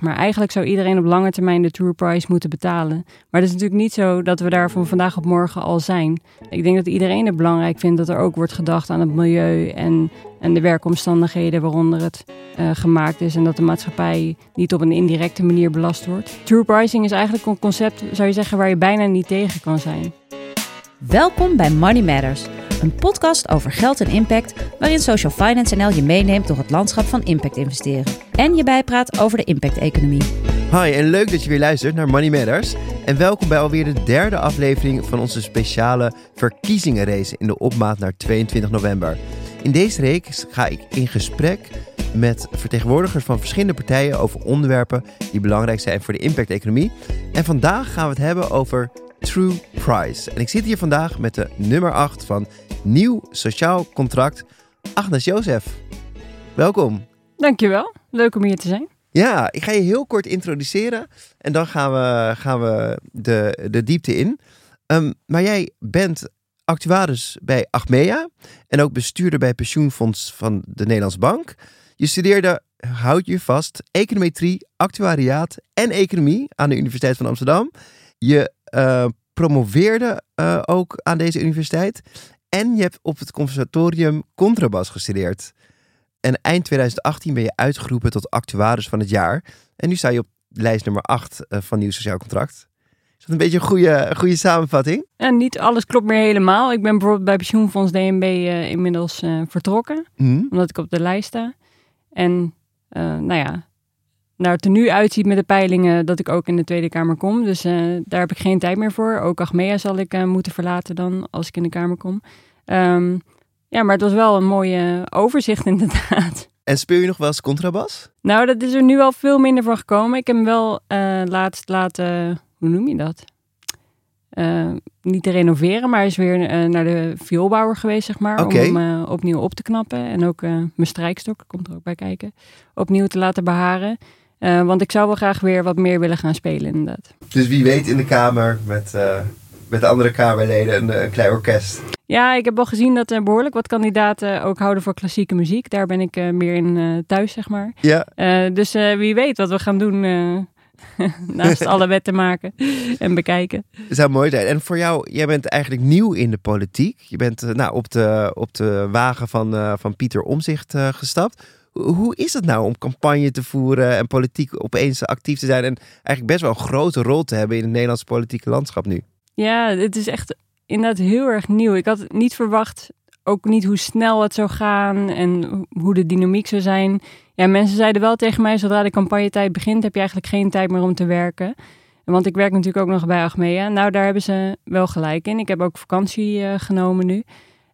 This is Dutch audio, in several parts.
Maar eigenlijk zou iedereen op lange termijn de True Price moeten betalen. Maar het is natuurlijk niet zo dat we daar van vandaag op morgen al zijn. Ik denk dat iedereen het belangrijk vindt dat er ook wordt gedacht aan het milieu en, en de werkomstandigheden waaronder het uh, gemaakt is. En dat de maatschappij niet op een indirecte manier belast wordt. True pricing is eigenlijk een concept, zou je zeggen, waar je bijna niet tegen kan zijn. Welkom bij Money Matters, een podcast over geld en impact, waarin Social Finance NL je meeneemt door het landschap van impact investeren en je bijpraat over de impact-economie. Hi en leuk dat je weer luistert naar Money Matters. En welkom bij alweer de derde aflevering van onze speciale verkiezingenrace in de opmaat naar 22 november. In deze reeks ga ik in gesprek met vertegenwoordigers van verschillende partijen over onderwerpen die belangrijk zijn voor de impact-economie. En vandaag gaan we het hebben over True Price. En ik zit hier vandaag met de nummer 8 van Nieuw Sociaal Contract, Agnes Jozef. Welkom. Dankjewel. Leuk om hier te zijn. Ja, ik ga je heel kort introduceren en dan gaan we, gaan we de, de diepte in. Um, maar jij bent actuaris bij Achmea en ook bestuurder bij pensioenfonds van de Nederlandse Bank. Je studeerde, houd je vast, econometrie, actuariaat en economie aan de Universiteit van Amsterdam. Je uh, promoveerde uh, ook aan deze universiteit. En je hebt op het conservatorium contrabas gestudeerd. En eind 2018 ben je uitgeroepen tot actuaris van het jaar. En nu sta je op lijst nummer 8 uh, van Nieuw Sociaal Contract. Is dat een beetje een goede, goede samenvatting? En niet alles klopt meer helemaal. Ik ben bijvoorbeeld bij pensioenfonds DNB uh, inmiddels uh, vertrokken. Mm. Omdat ik op de lijst sta. En nou ja, naar het er nu uitziet met de peilingen dat ik ook in de Tweede Kamer kom. Dus uh, daar heb ik geen tijd meer voor. Ook Achmea zal ik uh, moeten verlaten dan als ik in de Kamer kom. Um, ja, maar het was wel een mooie overzicht inderdaad. En speel je nog wel eens contrabas? Nou, dat is er nu al veel minder van gekomen. Ik heb hem wel uh, laatst laten, hoe noem je dat? niet te renoveren, maar is weer naar de vioolbouwer geweest, zeg maar. Okay. Om hem opnieuw op te knappen. En ook mijn strijkstok, komt er ook bij kijken, opnieuw te laten beharen. Uh, want ik zou wel graag weer wat meer willen gaan spelen, inderdaad. Dus wie weet in de Kamer met, uh, met andere Kamerleden een, een, klein orkest. Ja, ik heb wel gezien dat er behoorlijk wat kandidaten ook houden voor klassieke muziek. Daar ben ik uh, meer in thuis, zeg maar. Ja. dus wie weet wat we gaan doen naast alle wetten maken en bekijken. Dat zou mooi zijn. En voor jou, jij bent eigenlijk nieuw in de politiek. Je bent nou, op, de, op de wagen van, van Pieter Omzicht gestapt hoe is het nou om campagne te voeren en politiek opeens actief te zijn en eigenlijk best wel een grote rol te hebben in het Nederlandse politieke landschap nu? Ja, het is echt inderdaad heel erg nieuw. Ik had niet verwacht, ook niet hoe snel het zou gaan en hoe de dynamiek zou zijn. Ja, mensen zeiden wel tegen mij, zodra de campagnetijd begint, heb je eigenlijk geen tijd meer om te werken. Want ik werk natuurlijk ook nog bij Achmea. Nou, daar hebben ze wel gelijk in. Ik heb ook vakantie uh, genomen nu.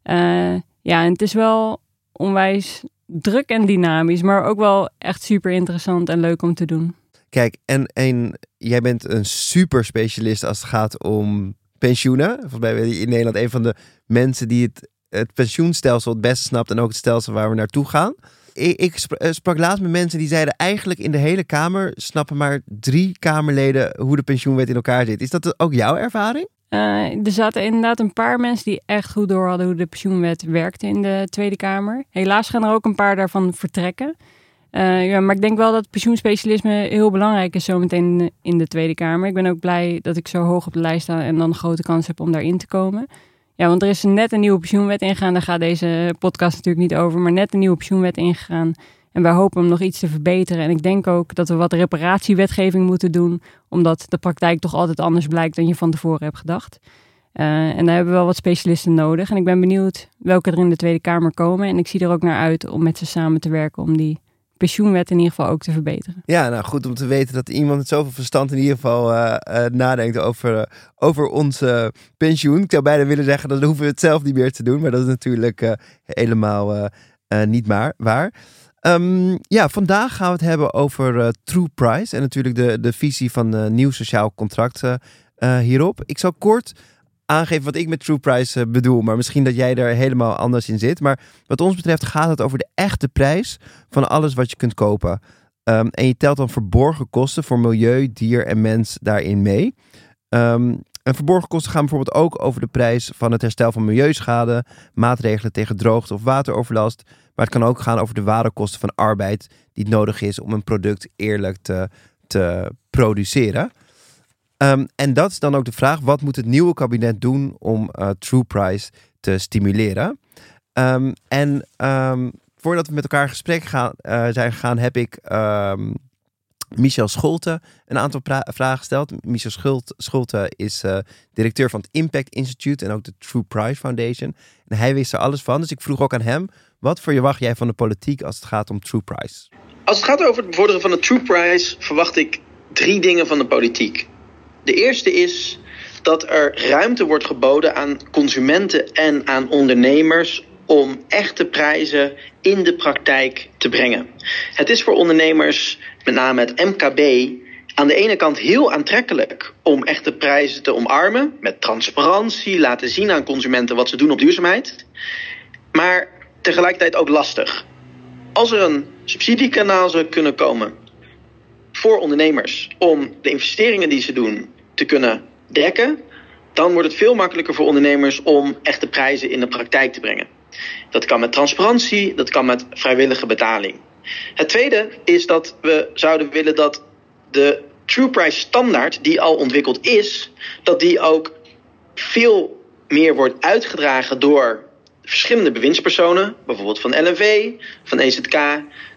Uh, ja, en het is wel onwijs druk en dynamisch, maar ook wel echt super interessant en leuk om te doen. Kijk, en, en jij bent een super specialist als het gaat om pensioenen. Volgens mij ben je in Nederland een van de mensen die het, het pensioenstelsel het beste snapt en ook het stelsel waar we naartoe gaan. Ik, ik eh, sprak laatst met mensen die zeiden eigenlijk in de hele Kamer snappen maar drie Kamerleden hoe de pensioenwet in elkaar zit. Is dat ook jouw ervaring? Uh, er zaten inderdaad een paar mensen die echt goed door hadden hoe de pensioenwet werkte in de Tweede Kamer. Helaas gaan er ook een paar daarvan vertrekken. Uh, ja, maar ik denk wel dat pensioenspecialisme heel belangrijk is zometeen in de Tweede Kamer. Ik ben ook blij dat ik zo hoog op de lijst sta en dan een grote kans heb om daarin te komen. Ja, want er is net een nieuwe pensioenwet ingegaan. Daar gaat deze podcast natuurlijk niet over, maar net een nieuwe pensioenwet ingegaan. En wij hopen hem nog iets te verbeteren. En ik denk ook dat we wat reparatiewetgeving moeten doen, omdat de praktijk toch altijd anders blijkt dan je van tevoren hebt gedacht. Uh, en daar hebben we wel wat specialisten nodig. En ik ben benieuwd welke er in de Tweede Kamer komen. En ik zie er ook naar uit om met ze samen te werken om die pensioenwet in ieder geval ook te verbeteren. Ja, nou goed om te weten dat iemand met zoveel verstand in ieder geval uh, uh, nadenkt over, over ons pensioen. Ik zou bijna willen zeggen, dat hoeven we het zelf niet meer te doen. Maar dat is natuurlijk helemaal niet maar waar. Um, ja, vandaag gaan we het hebben over uh, True Price en natuurlijk de, de visie van uh, nieuw sociaal contract uh, hierop. Ik zal kort aangeven wat ik met True Price bedoel, maar misschien dat jij er helemaal anders in zit. Maar wat ons betreft gaat het over de echte prijs van alles wat je kunt kopen. Um, en je telt dan verborgen kosten voor milieu, dier en mens daarin mee. Um, en verborgen kosten gaan bijvoorbeeld ook over de prijs van het herstel van milieuschade, maatregelen tegen droogte of wateroverlast. Maar het kan ook gaan over de warekosten van arbeid die nodig is om een product eerlijk te, te produceren. Ehm, en dat is dan ook de vraag: wat moet het nieuwe kabinet doen om uh, True Price te stimuleren? Ehm, en um, voordat we met elkaar in gesprek gaan, uh, zijn gegaan, heb ik Michel Scholte een aantal vragen gesteld. Michel Schult Scholte is uh, directeur van het Impact Institute en ook de True Price Foundation. En hij wist er alles van, dus ik vroeg ook aan hem: wat verwacht jij van de politiek als het gaat om True Price? Als het gaat over het bevorderen van de True Price, verwacht ik drie dingen van de politiek. De eerste is dat er ruimte wordt geboden aan consumenten en aan ondernemers om echte prijzen in de praktijk te brengen. Het is voor ondernemers, met name het MKB, aan de ene kant heel aantrekkelijk om echte prijzen te omarmen, met transparantie, laten zien aan consumenten wat ze doen op duurzaamheid, maar tegelijkertijd ook lastig. Als er een subsidiekanaal zou kunnen komen voor ondernemers om de investeringen die ze doen te kunnen dekken, dan wordt het veel makkelijker voor ondernemers om echte prijzen in de praktijk te brengen. Dat kan met transparantie, dat kan met vrijwillige betaling. Het tweede is dat we zouden willen dat de True Price standaard, die al ontwikkeld is, dat die ook veel meer wordt uitgedragen door verschillende bewindspersonen, bijvoorbeeld van LNV, van EZK,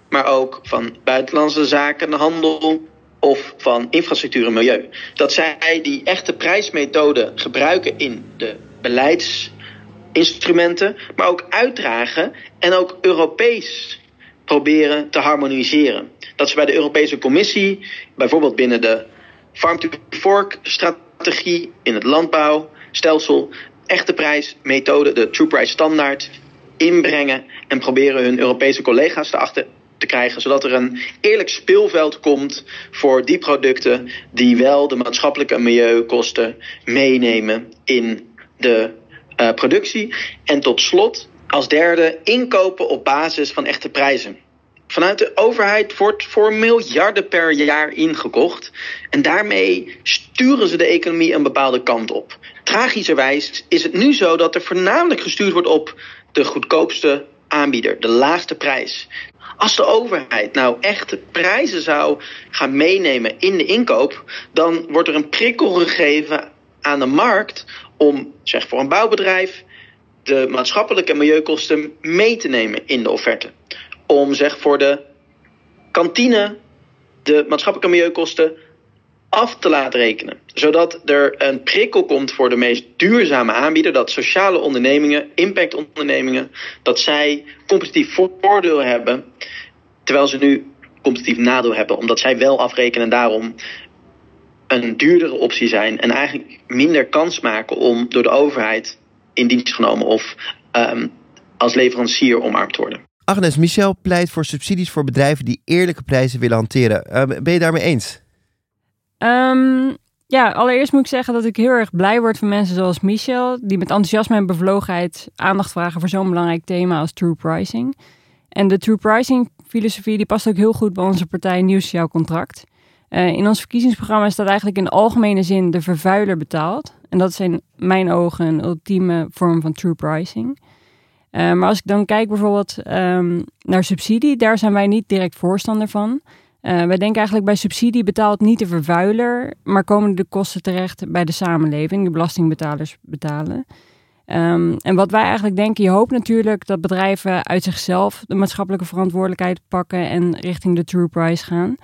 maar ook van buitenlandse zaken, handel of van infrastructuur en milieu. Dat zij die echte prijsmethode gebruiken in de beleidsinstrumenten, maar ook uitdragen en ook Europees proberen te harmoniseren. Dat ze bij de Europese Commissie, bijvoorbeeld binnen de Farm-to-Fork strategie in het landbouwstelsel, echte prijsmethode, de True Price standaard, inbrengen en proberen hun Europese collega's erachter te krijgen, zodat er een eerlijk speelveld komt voor die producten die wel de maatschappelijke en milieukosten meenemen in de uh, productie. En tot slot, als derde, inkopen op basis van echte prijzen. Vanuit de overheid wordt voor miljarden per jaar ingekocht. En daarmee sturen ze de economie een bepaalde kant op. Tragischerwijs is het nu zo dat er voornamelijk gestuurd wordt op de goedkoopste aanbieder, de laagste prijs. Als de overheid nou echt de prijzen zou gaan meenemen in de inkoop, dan wordt er een prikkel gegeven aan de markt om, zeg voor een bouwbedrijf, de maatschappelijke en milieukosten mee te nemen in de offerte. Om zeg voor de kantine de maatschappelijke milieukosten af te laten rekenen. Zodat er een prikkel komt voor de meest duurzame aanbieder. Dat sociale ondernemingen, impactondernemingen, dat zij competitief voordeel hebben. Terwijl ze nu competitief nadeel hebben. Omdat zij wel afrekenen en daarom een duurdere optie zijn. En eigenlijk minder kans maken om door de overheid in dienst genomen of um, als leverancier omarmd te worden. Agnes, Michel pleit voor subsidies voor bedrijven die eerlijke prijzen willen hanteren. Uh, ben je daarmee eens? Um, ja, allereerst moet ik zeggen dat ik heel erg blij word van mensen zoals Michel, die met enthousiasme en bevlogenheid aandacht vragen voor zo'n belangrijk thema als true pricing. En de true pricing filosofie die past ook heel goed bij onze partij Nieuw Sociaal Contract. Uh, in ons verkiezingsprogramma staat eigenlijk in de algemene zin de vervuiler betaalt. En dat is in mijn ogen een ultieme vorm van true pricing. Uh, maar als ik dan kijk bijvoorbeeld um, naar subsidie, daar zijn wij niet direct voorstander van. Uh, wij denken eigenlijk bij subsidie betaalt niet de vervuiler, maar komen de kosten terecht bij de samenleving, de belastingbetalers betalen. Um, en wat wij eigenlijk denken, je hoopt natuurlijk dat bedrijven uit zichzelf de maatschappelijke verantwoordelijkheid pakken en richting de true price gaan.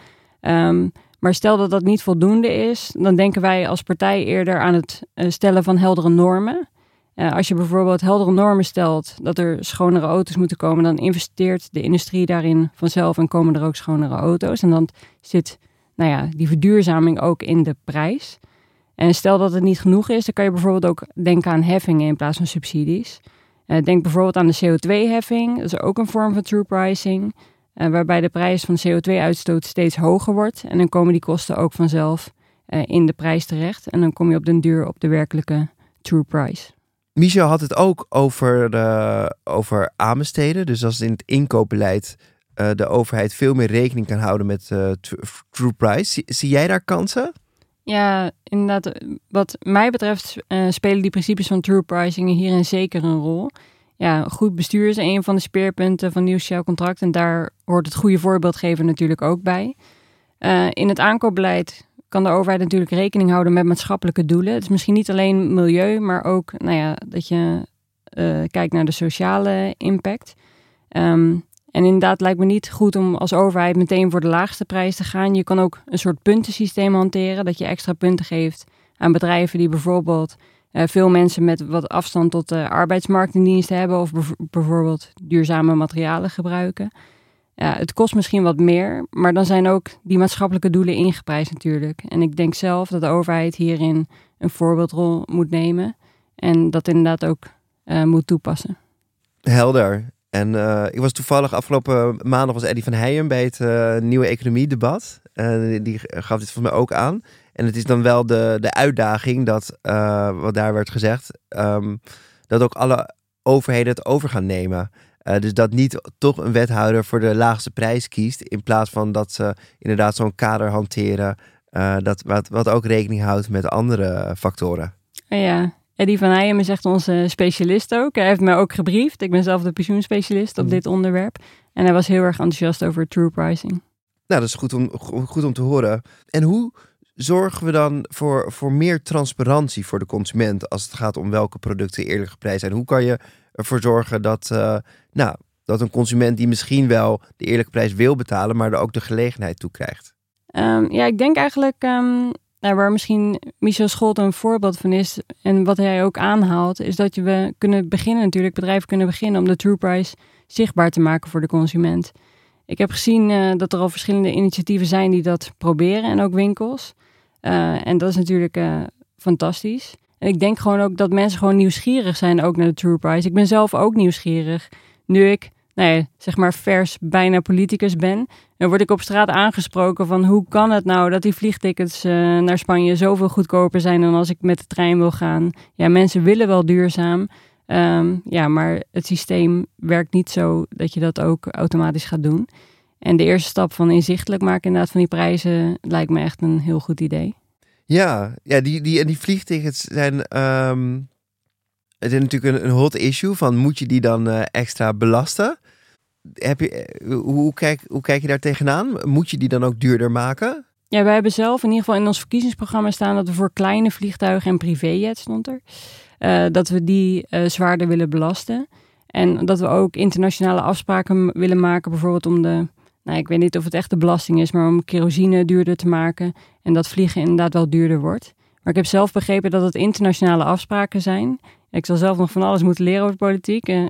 Um, maar stel dat dat niet voldoende is, dan denken wij als partij eerder aan het uh, stellen van heldere normen. Uh, als je bijvoorbeeld heldere normen stelt dat er schonere auto's moeten komen, dan investeert de industrie daarin vanzelf en komen er ook schonere auto's. En dan zit nou ja, die verduurzaming ook in de prijs. En stel dat het niet genoeg is, dan kan je bijvoorbeeld ook denken aan heffingen in plaats van subsidies. Uh, denk bijvoorbeeld aan de CO2-heffing, dat is ook een vorm van true pricing, uh, waarbij de prijs van CO2-uitstoot steeds hoger wordt. En dan komen die kosten ook vanzelf in de prijs terecht. En dan kom je op den duur op de werkelijke true price. Michel had het ook over, de, over aanbesteden. Dus als in het inkoopbeleid uh, de overheid veel meer rekening kan houden met uh, true price. Zie, jij daar kansen? Ja, inderdaad. Wat mij betreft uh, spelen die principes van true pricing hierin zeker een rol. Ja, goed bestuur is een van de speerpunten van nieuw sociaal contract. En daar hoort het goede voorbeeld geven natuurlijk ook bij. Uh, in het aankoopbeleid kan de overheid natuurlijk rekening houden met maatschappelijke doelen. Het is misschien niet alleen milieu, maar ook nou ja, dat je uh, kijkt naar de sociale impact. Um, en inderdaad lijkt me niet goed om als overheid meteen voor de laagste prijs te gaan. Je kan ook een soort puntensysteem hanteren, dat je extra punten geeft aan bedrijven die bijvoorbeeld uh, veel mensen met wat afstand tot de arbeidsmarkt in dienst hebben of bijvoorbeeld duurzame materialen gebruiken. Ja, het kost misschien wat meer, maar dan zijn ook die maatschappelijke doelen ingeprijsd natuurlijk. En ik denk zelf dat de overheid hierin een voorbeeldrol moet nemen en dat inderdaad ook uh, moet toepassen. Helder. En uh, ik was toevallig afgelopen maandag was Eddie van Heijen bij het uh, nieuwe economie-debat. En die gaf dit volgens mij ook aan. En het is dan wel de, de uitdaging dat, wat daar werd gezegd, um, dat ook alle overheden het over gaan nemen. Dus dat niet toch een wethouder voor de laagste prijs kiest, in plaats van dat ze inderdaad zo'n kader hanteren, dat, wat, wat ook rekening houdt met andere factoren. Ja, Eddie van Heijem is echt onze specialist ook. Hij heeft mij ook gebriefd. Ik ben zelf de pensioenspecialist op mhm. dit onderwerp. En hij was heel erg enthousiast over true pricing. Nou, dat is goed om, goed om te horen. En hoe zorgen we dan voor, voor meer transparantie voor de consument als het gaat om welke producten eerlijk geprijsd zijn? Hoe kan je ervoor zorgen dat, uh, nou, dat een consument die misschien wel de eerlijke prijs wil betalen, maar er ook de gelegenheid toe krijgt? Um, ja, ik denk eigenlijk um, nou, waar misschien Michel Scholt een voorbeeld van is en wat hij ook aanhaalt, is dat we kunnen beginnen natuurlijk, bedrijven kunnen beginnen om de true price zichtbaar te maken voor de consument. Ik heb gezien uh, dat er al verschillende initiatieven zijn die dat proberen en ook winkels. Uh, en dat is natuurlijk fantastisch. Ik denk gewoon ook dat mensen gewoon nieuwsgierig zijn ook naar de true price. Ik ben zelf ook nieuwsgierig. Nu ik nee, zeg maar vers bijna politicus ben. Dan word ik op straat aangesproken van hoe kan het nou dat die vliegtickets uh, naar Spanje zoveel goedkoper zijn dan als ik met de trein wil gaan. Ja, mensen willen wel duurzaam. Um, ja, maar het systeem werkt niet zo dat je dat ook automatisch gaat doen. En de eerste stap van inzichtelijk maken inderdaad van die prijzen lijkt me echt een heel goed idee. Ja, ja die, die, en die vliegtickets zijn um, het is natuurlijk een, hot issue van moet je die dan uh, extra belasten? Heb je, eh, hoe, kijk, hoe kijk je daar tegenaan? Moet je die dan ook duurder maken? Ja, wij hebben zelf in ieder geval in ons verkiezingsprogramma staan dat we voor kleine vliegtuigen en privéjets stond er, uh, dat we die zwaarder willen belasten. En dat we ook internationale afspraken willen maken, bijvoorbeeld om de, nou ik weet niet of het echt de belasting is, maar om kerosine duurder te maken en dat vliegen inderdaad wel duurder wordt. Maar ik heb zelf begrepen dat het internationale afspraken zijn. Ik zal zelf nog van alles moeten leren over politiek. Uh,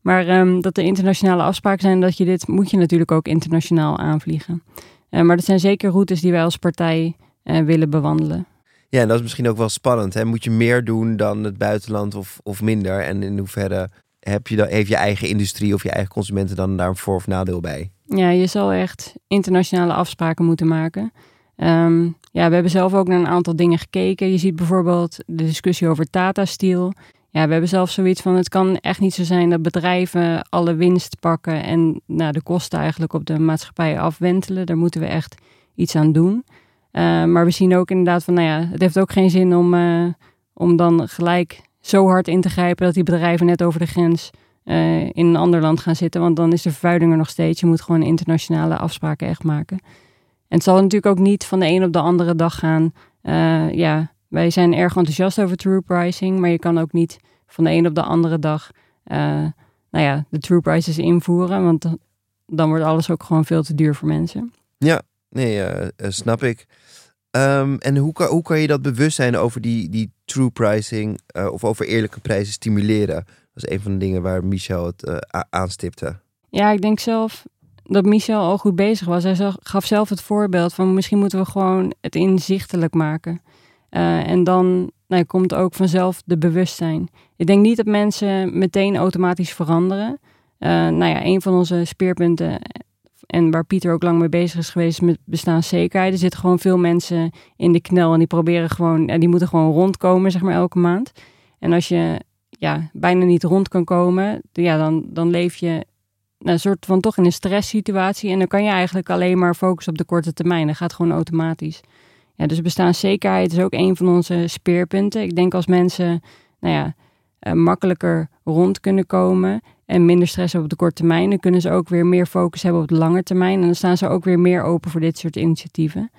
maar um, dat er internationale afspraken zijn dat je dit moet je natuurlijk ook internationaal aanvliegen. Uh, maar dat zijn zeker routes die wij als partij uh, willen bewandelen. Ja, en dat is misschien ook wel spannend. Hè? Moet je meer doen dan het buitenland of, of minder? En in hoeverre heb je dan, heeft je eigen industrie of je eigen consumenten dan daar een voor- of nadeel bij? Ja, je zal echt internationale afspraken moeten maken. Um, ja, we hebben zelf ook naar een aantal dingen gekeken. Je ziet bijvoorbeeld de discussie over Tata Steel. Ja, we hebben zelf zoiets van: het kan echt niet zo zijn dat bedrijven alle winst pakken en nou, de kosten eigenlijk op de maatschappij afwentelen. Daar moeten we echt iets aan doen. Uh, maar we zien ook inderdaad van: nou ja, het heeft ook geen zin om, uh, om dan gelijk zo hard in te grijpen dat die bedrijven net over de grens uh, in een ander land gaan zitten. Want dan is de vervuiling er nog steeds. Je moet gewoon internationale afspraken echt maken. En het zal natuurlijk ook niet van de een op de andere dag gaan. ja, wij zijn erg enthousiast over true pricing, maar je kan ook niet van de een op de andere dag uh, nou ja, de true prices invoeren, want dan wordt alles ook gewoon veel te duur voor mensen. Ja, nee, snap ik. Um, en hoe kan, hoe kan je dat bewustzijn over die, die true pricing of over eerlijke prijzen stimuleren? Dat is een van de dingen waar Michel het aanstipte. Ja, ik denk zelf dat Michel al goed bezig was. Hij gaf zelf het voorbeeld van misschien moeten we gewoon het inzichtelijk maken. Uh, en dan nou, komt ook vanzelf de bewustzijn. Ik denk niet dat mensen meteen automatisch veranderen. Uh, nou ja, een van onze speerpunten en waar Pieter ook lang mee bezig is geweest met bestaanszekerheid. Er zitten gewoon veel mensen in de knel en die proberen gewoon, die moeten gewoon rondkomen, zeg maar, elke maand. En als je ja, bijna niet rond kan komen, ja, dan, dan leef je een soort van toch in een stresssituatie. En dan kan je eigenlijk alleen maar focussen op de korte termijn. Dat gaat gewoon automatisch. Ja, dus bestaanszekerheid is ook een van onze speerpunten. Ik denk als mensen nou ja, uh, makkelijker rond kunnen komen en minder stress op de korte termijn, dan kunnen ze ook weer meer focus hebben op de lange termijn. En dan staan ze ook weer meer open voor dit soort initiatieven.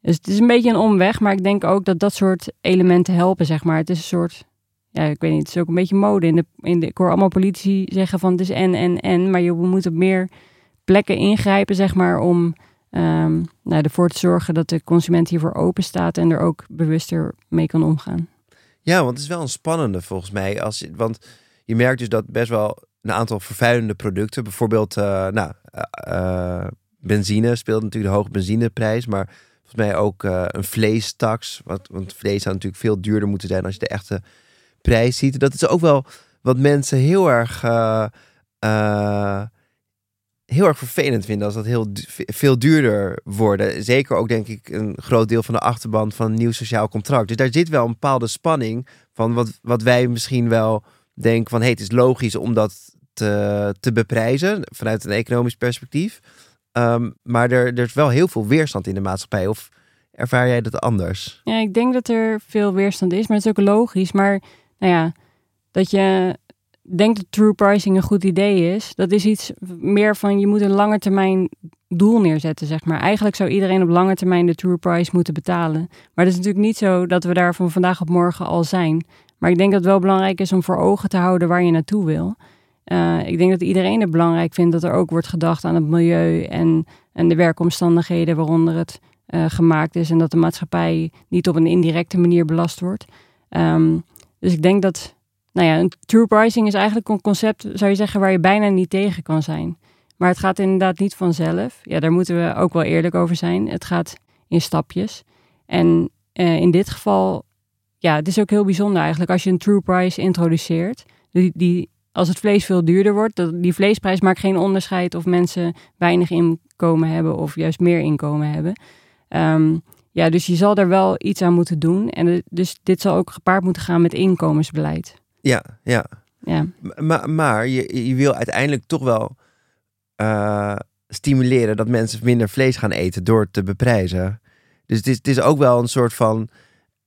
Dus het is een beetje een omweg, maar ik denk ook dat dat soort elementen helpen, zeg maar. Het is een soort, ja, ik weet niet, het is ook een beetje mode. In de, in de, ik hoor allemaal politici zeggen van het is en, en, en, maar je moet op meer plekken ingrijpen, zeg maar, om um, nou, ervoor te zorgen dat de consument hiervoor open staat en er ook bewuster mee kan omgaan. Ja, want het is wel een spannende volgens mij. Als want je merkt dus dat best wel een aantal vervuilende producten, bijvoorbeeld uh, nou, uh, benzine speelt natuurlijk de hoge benzineprijs, maar volgens mij ook een vleestax. Wat, want vlees zou natuurlijk veel duurder moeten zijn als je de echte prijs ziet. Dat is ook wel wat mensen heel erg heel erg vervelend vinden als dat heel veel duurder worden. Zeker ook denk ik een groot deel van de achterban van nieuw sociaal contract. Dus daar zit wel een bepaalde spanning van wat, wat wij misschien wel denken van hey, het is logisch om dat te, te beprijzen vanuit een economisch perspectief. Um, maar er, er is wel heel veel weerstand in de maatschappij. Of ervaar jij dat anders? Ja, ik denk dat er veel weerstand is, maar het is ook logisch. Maar nou ja, dat je denk dat true pricing een goed idee is. Dat is iets meer van je moet een lange termijn doel neerzetten, zeg maar. Eigenlijk zou iedereen op lange termijn de true price moeten betalen. Maar het is natuurlijk niet zo dat we daar van vandaag op morgen al zijn. Maar ik denk dat het wel belangrijk is om voor ogen te houden waar je naartoe wil. Uh, ik denk dat iedereen het belangrijk vindt dat er ook wordt gedacht aan het milieu en, en de werkomstandigheden waaronder het uh, gemaakt is. En dat de maatschappij niet op een indirecte manier belast wordt. Um, dus ik denk dat nou ja, een true pricing is eigenlijk een concept, zou je zeggen, waar je bijna niet tegen kan zijn. Maar het gaat inderdaad niet vanzelf. Ja, daar moeten we ook wel eerlijk over zijn. Het gaat in stapjes. En uh, in dit geval, ja, het is ook heel bijzonder eigenlijk als je een true price introduceert. Die, die, als het vlees veel duurder wordt, dat, die vleesprijs maakt geen onderscheid of mensen weinig inkomen hebben of juist meer inkomen hebben. Um, ja, dus je zal daar wel iets aan moeten doen. En dus dit zal ook gepaard moeten gaan met inkomensbeleid. Ja, ja. ja. Maar, maar je, je wil uiteindelijk toch wel uh, stimuleren dat mensen minder vlees gaan eten door te beprijzen. Dus het is, het is ook wel een soort van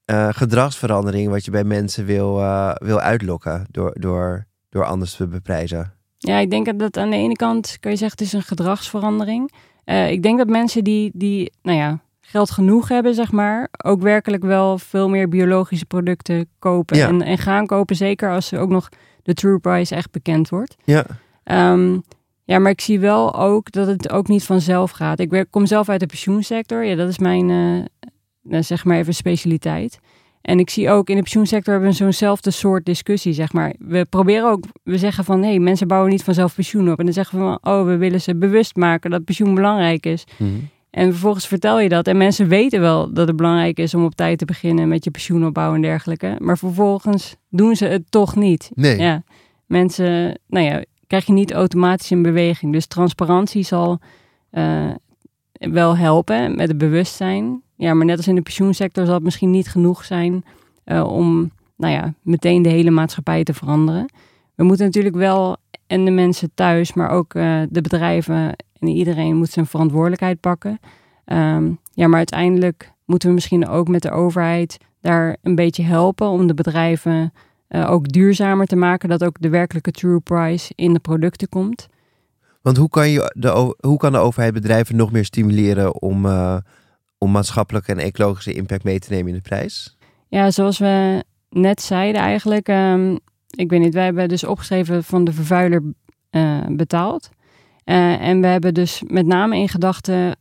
uh, gedragsverandering wat je bij mensen wil, uh, wil uitlokken door, door, door anders te beprijzen. Ja, ik denk dat aan de ene kant kan je zeggen het is een gedragsverandering. ik denk dat mensen die, die nou ja, geld genoeg hebben, zeg maar, ook werkelijk wel veel meer biologische producten kopen. En, en gaan kopen, zeker als er ook nog de true price echt bekend wordt. Ja. Um, ja, maar ik zie wel ook dat het ook niet vanzelf gaat. Ik werk, kom zelf uit de pensioensector. Ja, dat is mijn, uh, zeg maar even specialiteit. En ik zie ook in de pensioensector hebben we zo'nzelfde soort discussie, zeg maar. We proberen ook, we zeggen van, hé, hey, mensen bouwen niet vanzelf pensioen op. En dan zeggen we van, oh, we willen ze bewust maken dat pensioen belangrijk is. Mm en vervolgens vertel je dat. En mensen weten wel dat het belangrijk is om op tijd te beginnen met je pensioenopbouw en dergelijke. Maar vervolgens doen ze het toch niet. Nee. Ja. Mensen, nou ja, krijg je niet automatisch in beweging. Dus transparantie zal uh, wel helpen met het bewustzijn. Ja, maar net als in de pensioensector zal het misschien niet genoeg zijn uh, om, nou ja, meteen de hele maatschappij te veranderen. We moeten natuurlijk wel en de mensen thuis, maar ook uh, de bedrijven en iedereen moet zijn verantwoordelijkheid pakken. Um, ja, maar uiteindelijk moeten we misschien ook met de overheid daar een beetje helpen om de bedrijven uh, ook duurzamer te maken, dat ook de werkelijke true price in de producten komt. Want hoe kan, je de, hoe kan de overheid bedrijven nog meer stimuleren om, uh, om maatschappelijke en ecologische impact mee te nemen in de prijs? Ja, zoals we net zeiden eigenlijk, um, ik weet niet, wij hebben dus opgeschreven van de vervuiler uh, betaald. Uh, en we hebben dus met name in gedachten,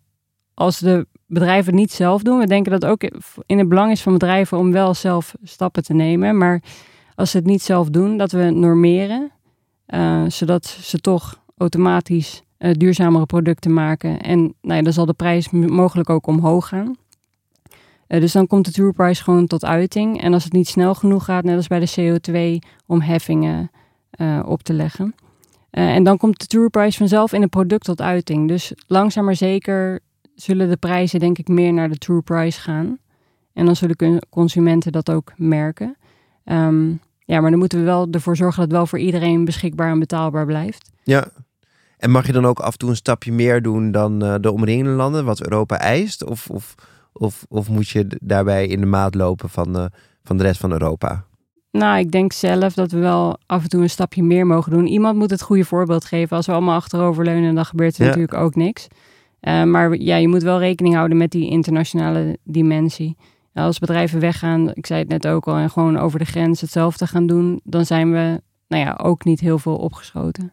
als de bedrijven het niet zelf doen, we denken dat ook in het belang is van bedrijven om wel zelf stappen te nemen. Maar als ze het niet zelf doen, dat we normeren, uh, zodat ze toch automatisch uh, duurzamere producten maken. En nou ja, dan zal de prijs mogelijk ook omhoog gaan. Dus dan komt de true price gewoon tot uiting. En als het niet snel genoeg gaat, net als bij de CO2, om heffingen op te leggen. Uh, en dan komt de true price vanzelf in het product tot uiting. Dus langzaam maar zeker zullen de prijzen denk ik meer naar de true price gaan. En dan zullen consumenten dat ook merken. Um, ja, maar dan moeten we wel ervoor zorgen dat het wel voor iedereen beschikbaar en betaalbaar blijft. Ja, en mag je dan ook af en toe een stapje meer doen dan uh, de omringende landen, wat Europa eist? Of, of, of, of moet je daarbij in de maat lopen van, uh, van de rest van Europa? Nou, ik denk zelf dat we wel af en toe een stapje meer mogen doen. Iemand moet het goede voorbeeld geven. Als we allemaal achteroverleunen, dan gebeurt er Ja. natuurlijk ook niks. Eh, maar ja, je moet wel rekening houden met die internationale dimensie. Als bedrijven weggaan, ik zei het net ook al, en gewoon over de grens hetzelfde gaan doen, dan zijn we nou ja, ook niet heel veel opgeschoten.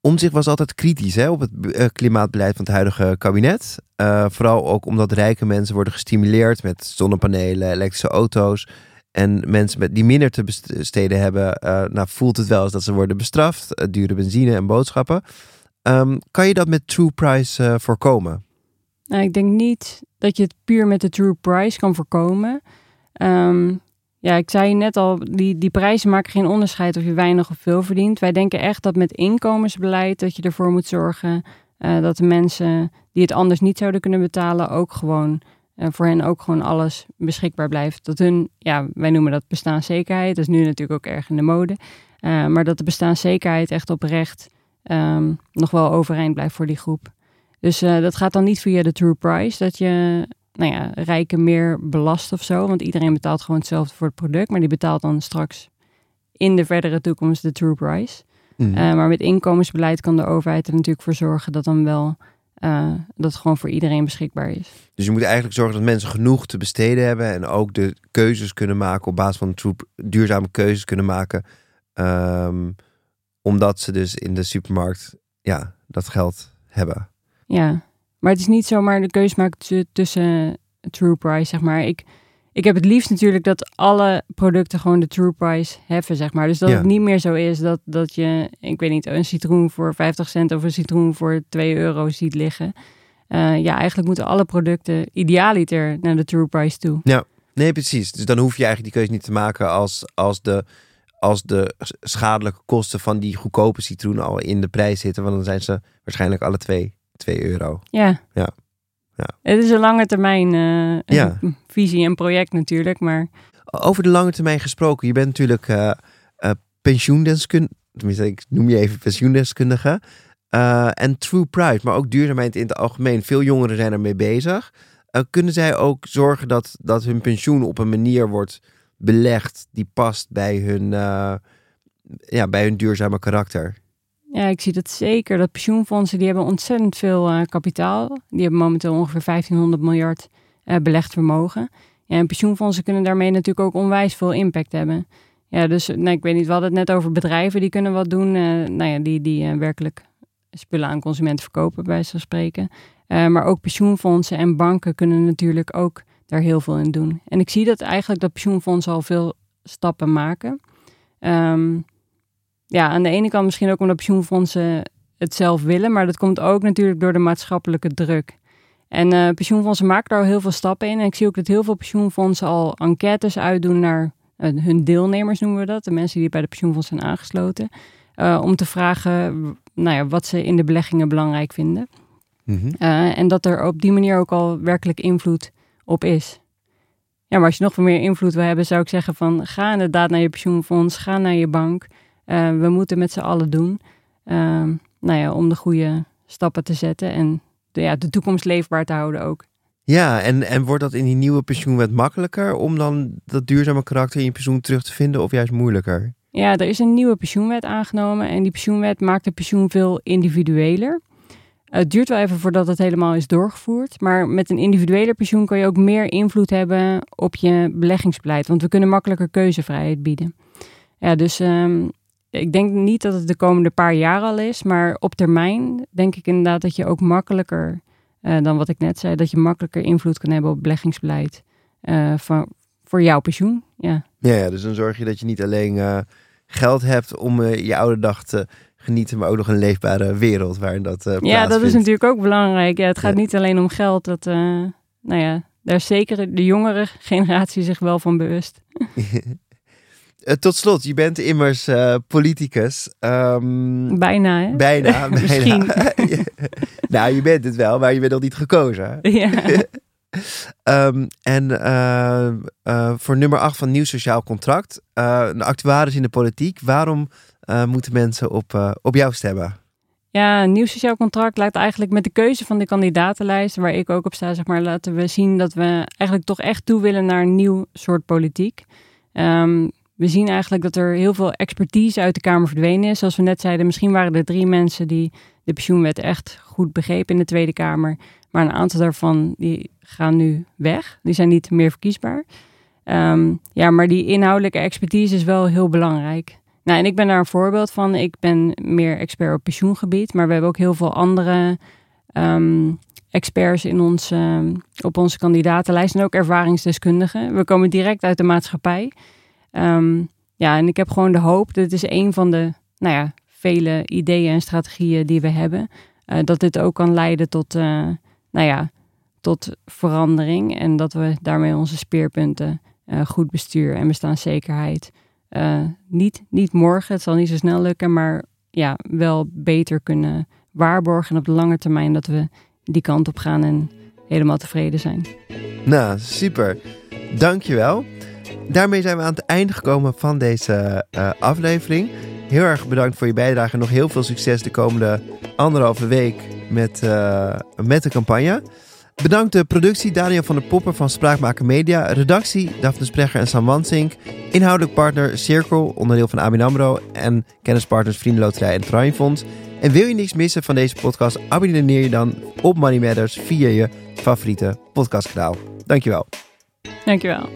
Omtzigt was altijd kritisch hè, op het eh, klimaatbeleid van het huidige kabinet. Eh, vooral ook omdat rijke mensen worden gestimuleerd met zonnepanelen, elektrische auto's. En mensen met, die minder te besteden hebben, eh, nou, voelt het wel eens dat ze worden bestraft. eh, dure benzine en boodschappen. Ehm, kan je dat met True Price eh, voorkomen? Nou, ik denk niet dat je het puur met de true price kan voorkomen. Ehm, ja, ik zei net al, die, die prijzen maken geen onderscheid of je weinig of veel verdient. Wij denken echt dat met inkomensbeleid dat je ervoor moet zorgen dat de mensen die het anders niet zouden kunnen betalen ook gewoon voor hen ook gewoon alles beschikbaar blijft. Dat hun, ja, wij noemen dat bestaanszekerheid. Dat is nu natuurlijk ook erg in de mode. Eh, maar dat de bestaanszekerheid echt oprecht ehm, nog wel overeind blijft voor die groep. Dus eh, dat gaat dan niet via de true price, dat je nou ja, rijken meer belast of zo. Want iedereen betaalt gewoon hetzelfde voor het product, maar die betaalt dan straks in de verdere toekomst de true price. Mhm. Eh, maar met inkomensbeleid kan de overheid er natuurlijk voor zorgen dat dan wel eh, dat het gewoon voor iedereen beschikbaar is. Dus je moet eigenlijk zorgen dat mensen genoeg te besteden hebben en ook de keuzes kunnen maken op basis van troep, duurzame keuzes kunnen maken. Ehm, omdat ze dus in de supermarkt ja, dat geld hebben. Ja, maar het is niet zomaar de keuze maken tu- tussen true price, zeg maar. Ik, ik heb het liefst natuurlijk dat alle producten gewoon de true price heffen, zeg maar. Dus dat Ja. het niet meer zo is dat, dat je, ik weet niet, een citroen voor 50 cent of een citroen voor 2 euro ziet liggen. Eh, ja, eigenlijk moeten alle producten idealiter naar de true price toe. Nee, precies. Dus dan hoef je eigenlijk die keuze niet te maken als, als, de, als de schadelijke kosten van die goedkope citroen al in de prijs zitten. Want dan zijn ze waarschijnlijk alle twee 2 euro. Ja. Ja. Ja. Het is een lange termijn eh, Ja. visie en project natuurlijk, maar Over de lange termijn gesproken. Je bent natuurlijk eh eh, pensioendeskundige. Tenminste, ik noem je even pensioendeskundige. En True Price, maar ook duurzaamheid in het algemeen. Veel jongeren zijn ermee bezig. Kunnen zij ook zorgen dat, dat hun pensioen op een manier wordt belegd die past bij hun, ja, bij hun duurzame karakter? Ja, ik zie dat zeker. Dat pensioenfondsen die hebben ontzettend veel eh, kapitaal. Die hebben momenteel ongeveer 1500 miljard eh, belegd vermogen. Ja, en pensioenfondsen kunnen daarmee natuurlijk ook onwijs veel impact hebben. Ja, dus nee, ik weet niet, we hadden het net over bedrijven die kunnen wat doen. eh, nou ja, die, die eh, werkelijk spullen aan consumenten verkopen, bij van spreken. Eh, maar ook pensioenfondsen en banken kunnen natuurlijk ook daar heel veel in doen. En ik zie dat eigenlijk dat pensioenfondsen al veel stappen maken. Ehm, ja, aan de ene kant misschien ook omdat pensioenfondsen het zelf willen, maar dat komt ook natuurlijk door de maatschappelijke druk. En eh, pensioenfondsen maken daar al heel veel stappen in. En ik zie ook dat heel veel pensioenfondsen al enquêtes uitdoen naar eh, hun deelnemers, noemen we dat, de mensen die bij de pensioenfonds zijn aangesloten, eh, om te vragen nou ja, wat ze in de beleggingen belangrijk vinden. Mhm. En dat er op die manier ook al werkelijk invloed op is. Ja, maar als je nog veel meer invloed wil hebben, zou ik zeggen van ga inderdaad naar je pensioenfonds, ga naar je bank. Eh, we moeten met z'n allen doen. Ehm, nou ja, om de goede stappen te zetten en de, ja, de toekomst leefbaar te houden ook. Ja, en, en wordt dat in die nieuwe pensioenwet makkelijker om dan dat duurzame karakter in je pensioen terug te vinden of juist moeilijker? Ja, er is een nieuwe pensioenwet aangenomen en die pensioenwet maakt de pensioen veel individueler. Het duurt wel even voordat het helemaal is doorgevoerd, maar met een individueler pensioen kan je ook meer invloed hebben op je beleggingsbeleid, want we kunnen makkelijker keuzevrijheid bieden. Ja, dus ehm, ik denk niet dat het de komende paar jaar al is, maar op termijn denk ik inderdaad dat je ook makkelijker, eh, dan wat ik net zei, dat je makkelijker invloed kan hebben op beleggingsbeleid eh, van, voor jouw pensioen. Ja. Ja, ja, dus dan zorg je dat je niet alleen eh, geld hebt om je oude dag te genieten, maar ook nog een leefbare wereld waarin dat Ja, dat is natuurlijk ook belangrijk. Ja, het gaat Ja. niet alleen om geld. Dat, nou ja, daar is zeker de jongere generatie zich wel van bewust. Eh, tot slot, je bent immers eh, politicus. Ehm, Bijna, hè? bijna, bijna. Misschien. nou, je bent het wel, maar je bent nog niet gekozen. ja. Ehm, en eh, voor nummer 8 van Nieuw Sociaal Contract, een actuaris in de politiek. Waarom moeten mensen op, op jou stemmen? ja, een nieuw sociaal contract laat eigenlijk met de keuze van de kandidatenlijst, waar ik ook op sta, zeg maar, laten we zien dat we eigenlijk toch echt toe willen naar een nieuw soort politiek. Ehm, we zien eigenlijk dat er heel veel expertise uit de Kamer verdwenen is. Zoals we net zeiden, misschien waren er drie mensen die de pensioenwet echt goed begrepen in de Tweede Kamer. Maar een aantal daarvan die gaan nu weg. Die zijn niet meer verkiesbaar. Ehm, ja, maar die inhoudelijke expertise is wel heel belangrijk. Nou, en ik ben daar een voorbeeld van. Ik ben meer expert op pensioengebied, maar we hebben ook heel veel andere ehm, experts in ons, op onze kandidatenlijst en ook ervaringsdeskundigen. We komen direct uit de maatschappij. Ehm, ja, en ik heb gewoon de hoop, dit is een van de nou ja, vele ideeën en strategieën die we hebben, uh, dat dit ook kan leiden tot, uh, nou ja, tot verandering en dat we daarmee onze speerpunten, uh, goed bestuur en bestaanszekerheid, niet, niet morgen, het zal niet zo snel lukken, maar ja, wel beter kunnen waarborgen en op de lange termijn dat we die kant op gaan en helemaal tevreden zijn. Nou, super. Dankjewel. Daarmee zijn we aan het einde gekomen van deze uh, aflevering. Heel erg bedankt voor je bijdrage nog heel veel succes de komende anderhalve week met, uh, met de campagne. Bedankt de productie Daniel van der Popper van Spraakmaker Media. Redactie Daphne Sprecher en Sam Wansink. Inhoudelijk partner Cirkel, onderdeel van ABN AMRO. En kennispartners Vriendenloterij en Triumphond. En wil je niks missen van deze podcast? Abonneer je dan op Money Matters via je favoriete podcastkanaal. Dankjewel. Dankjewel.